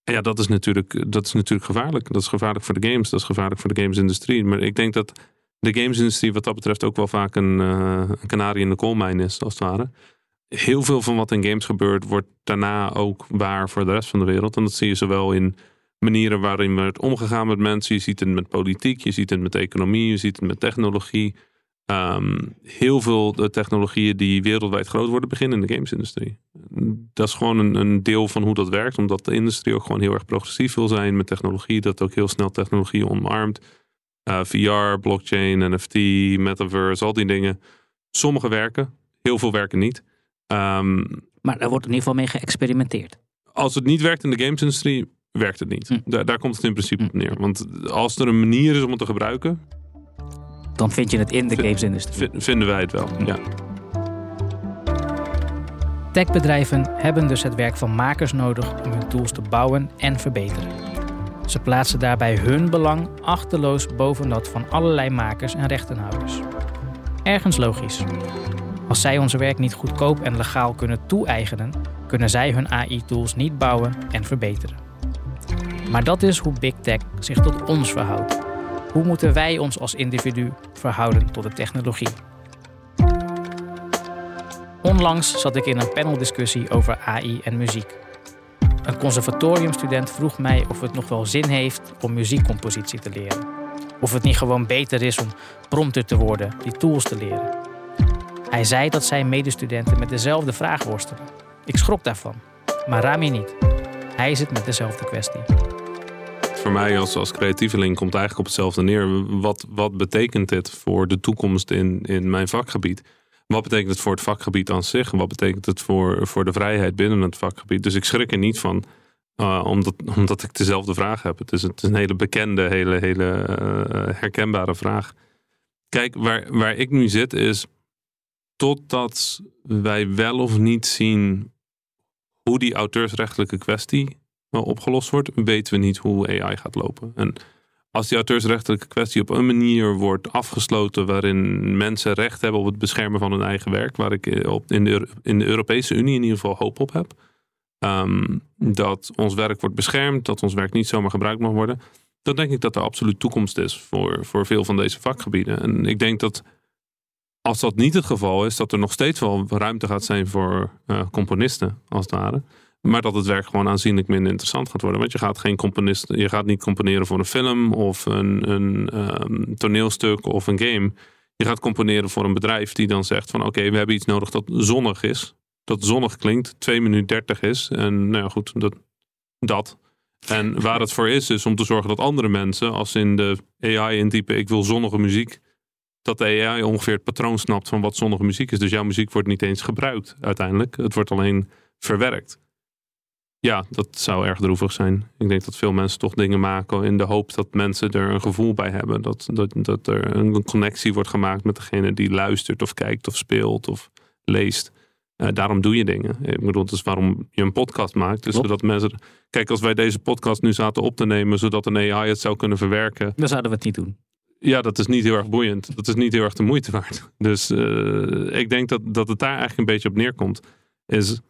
En ja, dat is, natuurlijk, dat is natuurlijk gevaarlijk. Dat is gevaarlijk voor de games, dat is gevaarlijk voor de gamesindustrie. Maar ik denk dat de gamesindustrie wat dat betreft ook wel vaak een, uh, een kanarie in de koolmijn is, als het ware. heel veel van wat in games gebeurt, wordt daarna ook waar voor de rest van de wereld. En dat zie je zowel in manieren waarin wordt omgegaan met mensen. Je ziet het met politiek, je ziet het met economie, je ziet het met technologie. Ehm, heel veel de technologieën die wereldwijd groot worden, beginnen in de gamesindustrie. Dat is gewoon een, een, deel van hoe dat werkt, omdat de industrie ook gewoon heel erg progressief wil zijn met technologie, dat ook heel snel technologie omarmt. Uh, eh, VR, blockchain, NFT, metaverse, al die dingen. Sommige werken, heel veel werken niet. Um, maar daar wordt in ieder geval mee geëxperimenteerd. Als het niet werkt in de gamesindustrie, werkt het niet. Hm. Daar, daar, komt het in principe hm. op neer. Want als er een manier is om het te gebruiken. Dan vind je het in de gamesindustrie. Vinden wij het wel, hm. ja. Techbedrijven hebben dus het werk van makers nodig om hun tools te bouwen en verbeteren. Ze plaatsen daarbij hun belang achterloos boven dat van allerlei makers en rechtenhouders. Ergens logisch. Als zij onze werk niet goedkoop en legaal kunnen toe-eigenen, kunnen zij hun AI-tools niet bouwen en verbeteren. Maar dat is hoe Big Tech zich tot ons verhoudt. Hoe moeten wij ons als individu verhouden tot de technologie? Onlangs zat ik in een paneldiscussie over AI en muziek. Een conservatoriumstudent vroeg mij of het nog wel zin heeft om muziekcompositie te leren. Of het niet gewoon beter is om prompter te worden, die tools te leren. Hij zei dat zijn medestudenten met dezelfde vraag worstelen. Ik schrok daarvan. Maar Rami niet. Hij zit met dezelfde kwestie. Voor mij als, als creatieveling komt eigenlijk op hetzelfde neer. Wat, wat betekent dit voor de toekomst in, in mijn vakgebied? Wat betekent het voor het vakgebied aan zich? Wat betekent het voor, voor de vrijheid binnen het vakgebied? Dus ik schrik er niet van, uh, omdat, omdat ik dezelfde vraag heb. Het is, het is een hele bekende, hele, hele uh, herkenbare vraag. Kijk, waar, waar ik nu zit is totdat wij wel of niet zien hoe die auteursrechtelijke kwestie opgelost wordt, weten we niet hoe AI gaat lopen. En als die auteursrechtelijke kwestie op een manier wordt afgesloten waarin mensen recht hebben op het beschermen van hun eigen werk, waar ik eh, op, in, de, in de Europese Unie in ieder geval hoop op heb, ehm, dat ons werk wordt beschermd, dat ons werk niet zomaar gebruikt mag worden, dan denk ik dat er absoluut toekomst is voor, voor veel van deze vakgebieden. En ik denk dat als dat niet het geval is, dat er nog steeds wel ruimte gaat zijn voor uh, componisten, als het ware. Maar dat het werk gewoon aanzienlijk minder interessant gaat worden. Want je gaat geen componist, je gaat niet componeren voor een film of een, een um, toneelstuk of een game. Je gaat componeren voor een bedrijf die dan zegt van oké, we hebben iets nodig dat zonnig is. Dat zonnig klinkt, 2 minuten 30 is. En nou ja, goed, dat, dat. En waar het voor is, is om te zorgen dat andere mensen, als in de AI intypen ik wil zonnige muziek, dat de AI ongeveer het patroon snapt van wat zonnige muziek is. Dus jouw muziek wordt niet eens gebruikt uiteindelijk. Het wordt alleen verwerkt. Ja, dat zou erg droevig zijn. Ik denk dat veel mensen toch dingen maken in de hoop dat mensen er een gevoel bij hebben. Dat, dat, dat er een connectie wordt gemaakt met degene die luistert of kijkt of speelt of leest. Uh, daarom doe je dingen. Ik bedoel, dat is waarom je een podcast maakt. Dus zodat mensen. Kijk, als wij deze podcast nu zaten op te nemen, zodat een AI het zou kunnen verwerken. Dan zouden we het niet doen. Ja, dat is niet heel erg boeiend. Dat is niet heel erg de moeite waard. Dus uh, ik denk dat, dat het daar eigenlijk een beetje op neerkomt. Is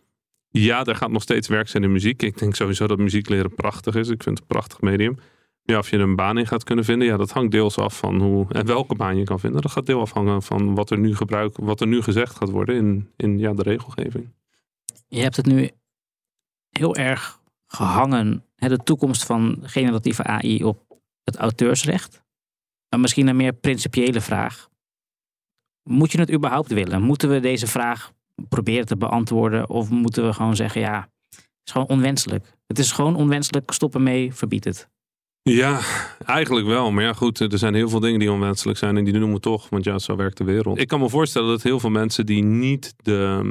ja, er gaat nog steeds werk zijn in muziek. Ik denk sowieso dat muziek leren prachtig is. Ik vind het een prachtig medium. Ja, of je er een baan in gaat kunnen vinden, ja, dat hangt deels af van hoe en welke baan je kan vinden. Dat gaat deel afhangen van wat er nu gebruik, wat er nu gezegd gaat worden in, in ja, de regelgeving. Je hebt het nu heel erg gehangen, hè, de toekomst van generatieve AI op het auteursrecht. Maar misschien een meer principiële vraag. Moet je het überhaupt willen? Moeten we deze vraag proberen te beantwoorden? Of moeten we gewoon zeggen, ja, het is gewoon onwenselijk. Het is gewoon onwenselijk, stop ermee, verbied het. Ja, eigenlijk wel. Maar ja, goed, er zijn heel veel dingen die onwenselijk zijn en die doen we toch, want ja, zo werkt de wereld. Ik kan me voorstellen dat heel veel mensen die niet de,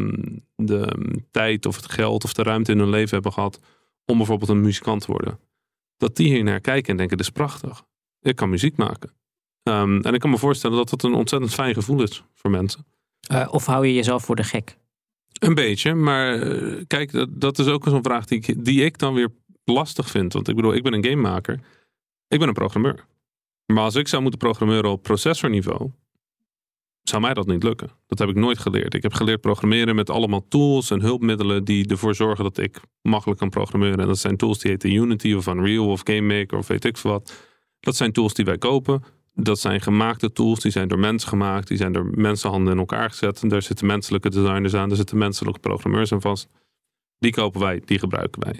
de tijd of het geld of de ruimte in hun leven hebben gehad om bijvoorbeeld een muzikant te worden, dat die hier naar kijken en denken, dit is prachtig. Ik kan muziek maken. Ehm, en ik kan me voorstellen dat dat een ontzettend fijn gevoel is voor mensen. Uh, of hou je jezelf voor de gek? Een beetje, maar eh, kijk, dat, dat is ook zo'n vraag die ik, die ik dan weer lastig vind. Want ik bedoel, ik ben een gamemaker. Ik ben een programmeur. Maar als ik zou moeten programmeren op processorniveau, zou mij dat niet lukken. Dat heb ik nooit geleerd. Ik heb geleerd programmeren met allemaal tools en hulpmiddelen die ervoor zorgen dat ik makkelijk kan programmeren. En dat zijn tools die heten Unity of Unreal of GameMaker of weet ik veel wat. Dat zijn tools die wij kopen. Dat zijn gemaakte tools, die zijn door mensen gemaakt, die zijn door mensenhanden in elkaar gezet. En daar zitten menselijke designers aan, daar zitten menselijke programmeurs aan vast. Die kopen wij, die gebruiken wij.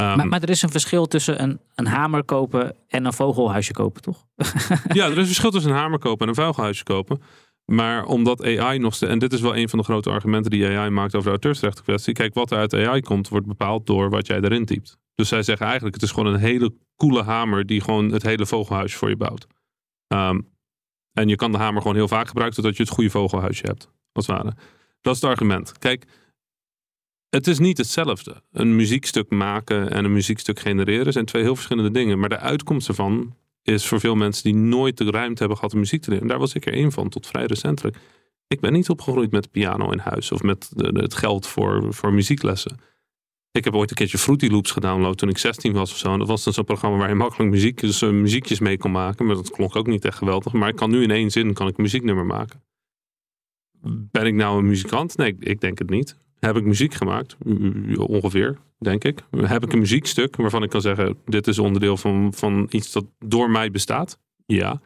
Um, maar, maar, er is een verschil tussen een, een hamer kopen en een vogelhuisje kopen, toch? ja, er is een verschil tussen een hamer kopen en een vogelhuisje kopen. Maar omdat AI nog steeds, en dit is wel een van de grote argumenten die AI maakt over de auteursrechten kwestie. Kijk, wat er uit AI komt, wordt bepaald door wat jij erin typt. Dus zij zeggen eigenlijk, het is gewoon een hele coole hamer die gewoon het hele vogelhuisje voor je bouwt. Um, en je kan de hamer gewoon heel vaak gebruiken totdat je het goede vogelhuisje hebt, als het. Dat is het argument. Kijk, het is niet hetzelfde. Een muziekstuk maken en een muziekstuk genereren zijn twee heel verschillende dingen. Maar de uitkomst ervan is voor veel mensen die nooit de ruimte hebben gehad om muziek te leren. En daar was ik er één van, tot vrij recentelijk. Ik ben niet opgegroeid met piano in huis of met het geld voor, voor muzieklessen. Ik heb ooit een keertje Fruity Loops gedownload toen ik 16 was of zo. En dat was dan zo'n programma waar je makkelijk muziek, dus, uh, muziekjes mee kon maken. Maar dat klonk ook niet echt geweldig. Maar ik kan nu in één zin kan ik een muzieknummer maken. Ben ik nou een muzikant? Nee, ik denk het niet. Heb ik muziek gemaakt? Ongeveer, denk ik. Heb ik een muziekstuk waarvan ik kan zeggen: dit is onderdeel van, van iets dat door mij bestaat? Ja.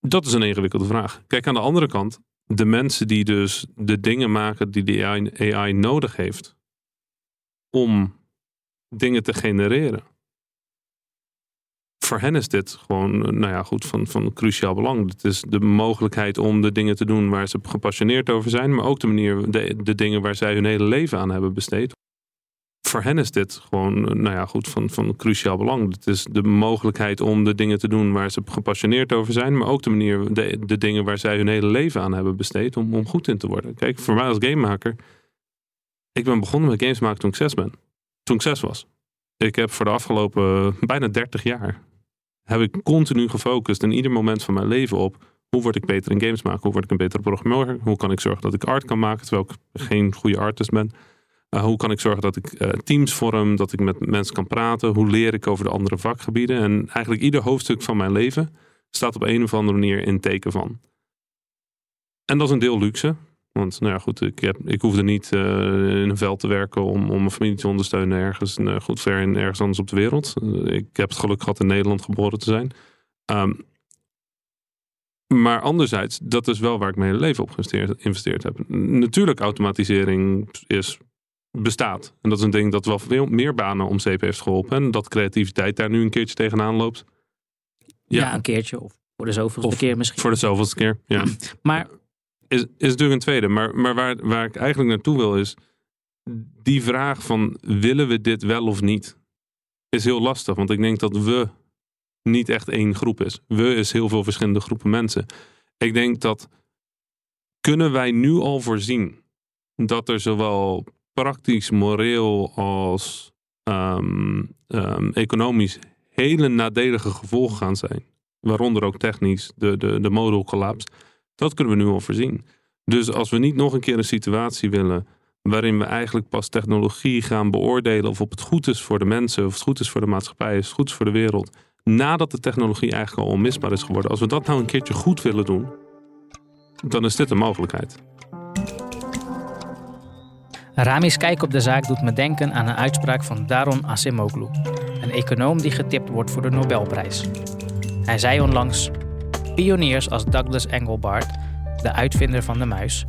Dat is een ingewikkelde vraag. Kijk, aan de andere kant, de mensen die dus de dingen maken die de AI nodig heeft om dingen te genereren. Voor hen is dit gewoon, nou ja, goed, van, van cruciaal belang. Het is de mogelijkheid om de dingen te doen waar ze gepassioneerd over zijn, maar ook de manier, de, de dingen waar zij hun hele leven aan hebben besteed. Voor hen is dit gewoon, nou ja, goed, van, van cruciaal belang. Het is de mogelijkheid om de dingen te doen waar ze gepassioneerd over zijn, maar ook de manier, de, de dingen waar zij hun hele leven aan hebben besteed om, om goed in te worden. Kijk, voor mij als gamemaker ik ben begonnen met games maken toen ik zes ben. Toen ik zes was. Ik heb voor de afgelopen bijna 30 jaar heb ik continu gefocust in ieder moment van mijn leven op hoe word ik beter in games maken? Hoe word ik een betere programmeur? Hoe kan ik zorgen dat ik art kan maken terwijl ik geen goede artist ben? Uh, hoe kan ik zorgen dat ik uh, teams vorm, dat ik met mensen kan praten? Hoe leer ik over de andere vakgebieden? En eigenlijk ieder hoofdstuk van mijn leven staat op een of andere manier in teken van. En dat is een deel luxe. Want nou ja, goed, ik, heb, ik hoefde niet uh, in een veld te werken om, om mijn familie te ondersteunen ergens uh, goed ver in ergens anders op de wereld. Uh, ik heb het geluk gehad in Nederland geboren te zijn. Um, maar anderzijds, dat is wel waar ik mijn hele leven op geïnvesteerd heb. Natuurlijk, automatisering is, bestaat. En dat is een ding dat wel veel meer banen om zeep heeft geholpen. En dat creativiteit daar nu een keertje tegenaan loopt. Ja, ja een keertje. Of voor de zoveelste keer misschien. Voor de zoveelste keer, ja. Maar is, is natuurlijk een tweede. Maar, maar waar, waar ik eigenlijk naartoe wil is. Die vraag van willen we dit wel of niet? Is heel lastig. Want ik denk dat we niet echt één groep is. We is heel veel verschillende groepen mensen. Ik denk dat kunnen wij nu al voorzien dat er zowel praktisch, moreel als um, um, economisch hele nadelige gevolgen gaan zijn. Waaronder ook technisch de, de, de modal collapse. Dat kunnen we nu al voorzien. Dus als we niet nog een keer een situatie willen waarin we eigenlijk pas technologie gaan beoordelen of het goed is voor de mensen, of het goed is voor de maatschappij, of het goed is voor de wereld, nadat de technologie eigenlijk al onmisbaar is geworden. Als we dat nou een keertje goed willen doen, dan is dit een mogelijkheid. Rami's kijk op de zaak doet me denken aan een uitspraak van Daron Acemoglu, een econoom die getipt wordt voor de Nobelprijs. Hij zei onlangs: Pioniers als Douglas Engelbart, de uitvinder van de muis,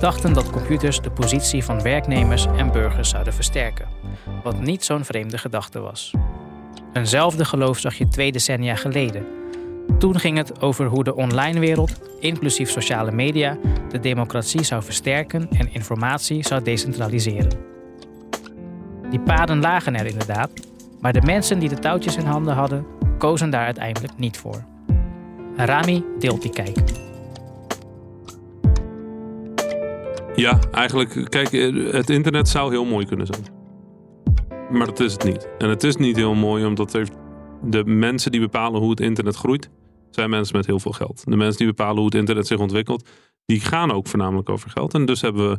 dachten dat computers de positie van werknemers en burgers zouden versterken, wat niet zo'n vreemde gedachte was. Eenzelfde geloof zag je twee decennia geleden. Toen ging het over hoe de online wereld, inclusief sociale media, de democratie zou versterken en informatie zou decentraliseren. Die paden lagen er inderdaad, maar de mensen die de touwtjes in handen hadden, kozen daar uiteindelijk niet voor. Rami deelt die kijk. Ja, eigenlijk, kijk, het internet zou heel mooi kunnen zijn. Maar dat is het niet. En het is niet heel mooi omdat de mensen die bepalen hoe het internet groeit, zijn mensen met heel veel geld. De mensen die bepalen hoe het internet zich ontwikkelt, die gaan ook voornamelijk over geld. En dus hebben we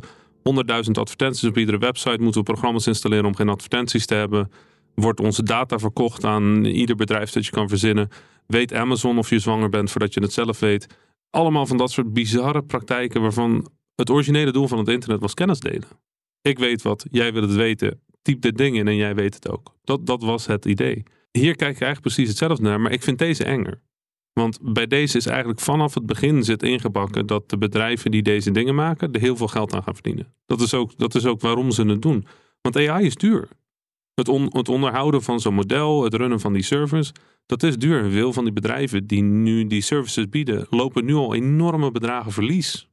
100.000 advertenties op iedere website, moeten we programma's installeren om geen advertenties te hebben. Wordt onze data verkocht aan ieder bedrijf dat je kan verzinnen. Weet Amazon of je zwanger bent voordat je het zelf weet. Allemaal van dat soort bizarre praktijken waarvan het originele doel van het internet was kennis delen. Ik weet wat, jij wil het weten. Typ dit ding in en jij weet het ook. Dat, dat was het idee. Hier kijk ik eigenlijk precies hetzelfde naar, maar ik vind deze enger. Want bij deze is eigenlijk vanaf het begin zit ingebakken dat de bedrijven die deze dingen maken, er heel veel geld aan gaan verdienen. Dat is ook, dat is ook waarom ze het doen. Want AI is duur. Het, on, het onderhouden van zo'n model, het runnen van die servers, dat is duur. Veel van die bedrijven die nu die services bieden, lopen nu al enorme bedragen verlies.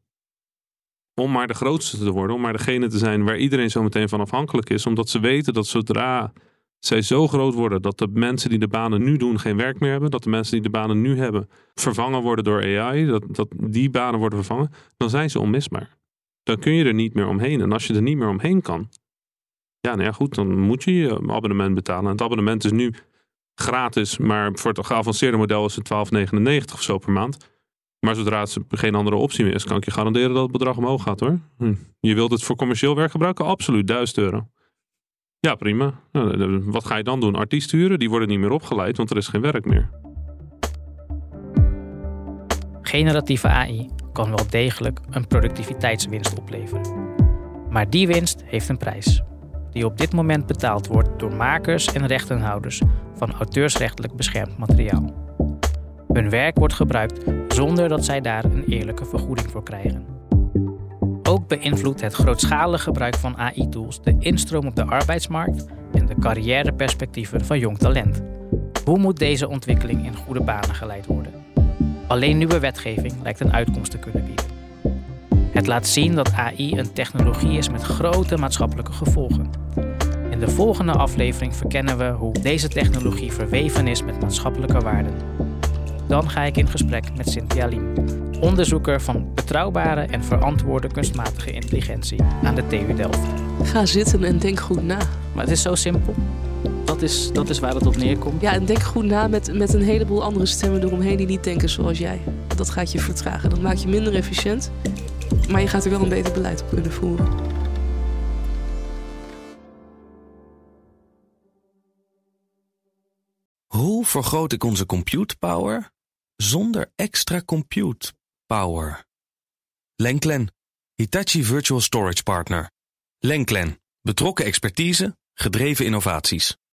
Om maar de grootste te worden, om maar degene te zijn waar iedereen zo meteen van afhankelijk is. Omdat ze weten dat zodra zij zo groot worden dat de mensen die de banen nu doen geen werk meer hebben, dat de mensen die de banen nu hebben vervangen worden door AI, dat, dat die banen worden vervangen, dan zijn ze onmisbaar. Dan kun je er niet meer omheen. En als je er niet meer omheen kan, ja, nou ja, goed, dan moet je je abonnement betalen. En het abonnement is nu gratis, maar voor het geavanceerde model is het 12,99 of zo per maand. Maar zodra het geen andere optie meer is, kan ik je garanderen dat het bedrag omhoog gaat hoor. Hm. Je wilt het voor commercieel werk gebruiken? Absoluut, 1000 euro. Ja, prima. Nou, wat ga je dan doen? Artiesten huren? Die worden niet meer opgeleid, want er is geen werk meer. Generatieve AI kan wel degelijk een productiviteitswinst opleveren. Maar die winst heeft een prijs, die op dit moment betaald wordt door makers en rechtenhouders van auteursrechtelijk beschermd materiaal. Hun werk wordt gebruikt zonder dat zij daar een eerlijke vergoeding voor krijgen. Ook beïnvloedt het grootschalig gebruik van AI-tools de instroom op de arbeidsmarkt en de carrièreperspectieven van jong talent. Hoe moet deze ontwikkeling in goede banen geleid worden? Alleen nieuwe wetgeving lijkt een uitkomst te kunnen bieden. Het laat zien dat AI een technologie is met grote maatschappelijke gevolgen. In de volgende aflevering verkennen we hoe deze technologie verweven is met maatschappelijke waarden. Dan ga ik in gesprek met Cynthia Liem, onderzoeker van betrouwbare en verantwoorde kunstmatige intelligentie aan de TU Delft. Ga zitten en denk goed na. Maar het is zo simpel. Dat is, dat is waar het op neerkomt. Ja, en denk goed na met, met een heleboel andere stemmen eromheen die niet denken zoals jij. Dat gaat je vertragen. Dat maakt je minder efficiënt. Maar je gaat er wel een beter beleid op kunnen voeren. Hoe vergroot ik onze compute power zonder extra compute power? Lenklen, Hitachi Virtual Storage Partner. Lenklen, betrokken expertise, gedreven innovaties.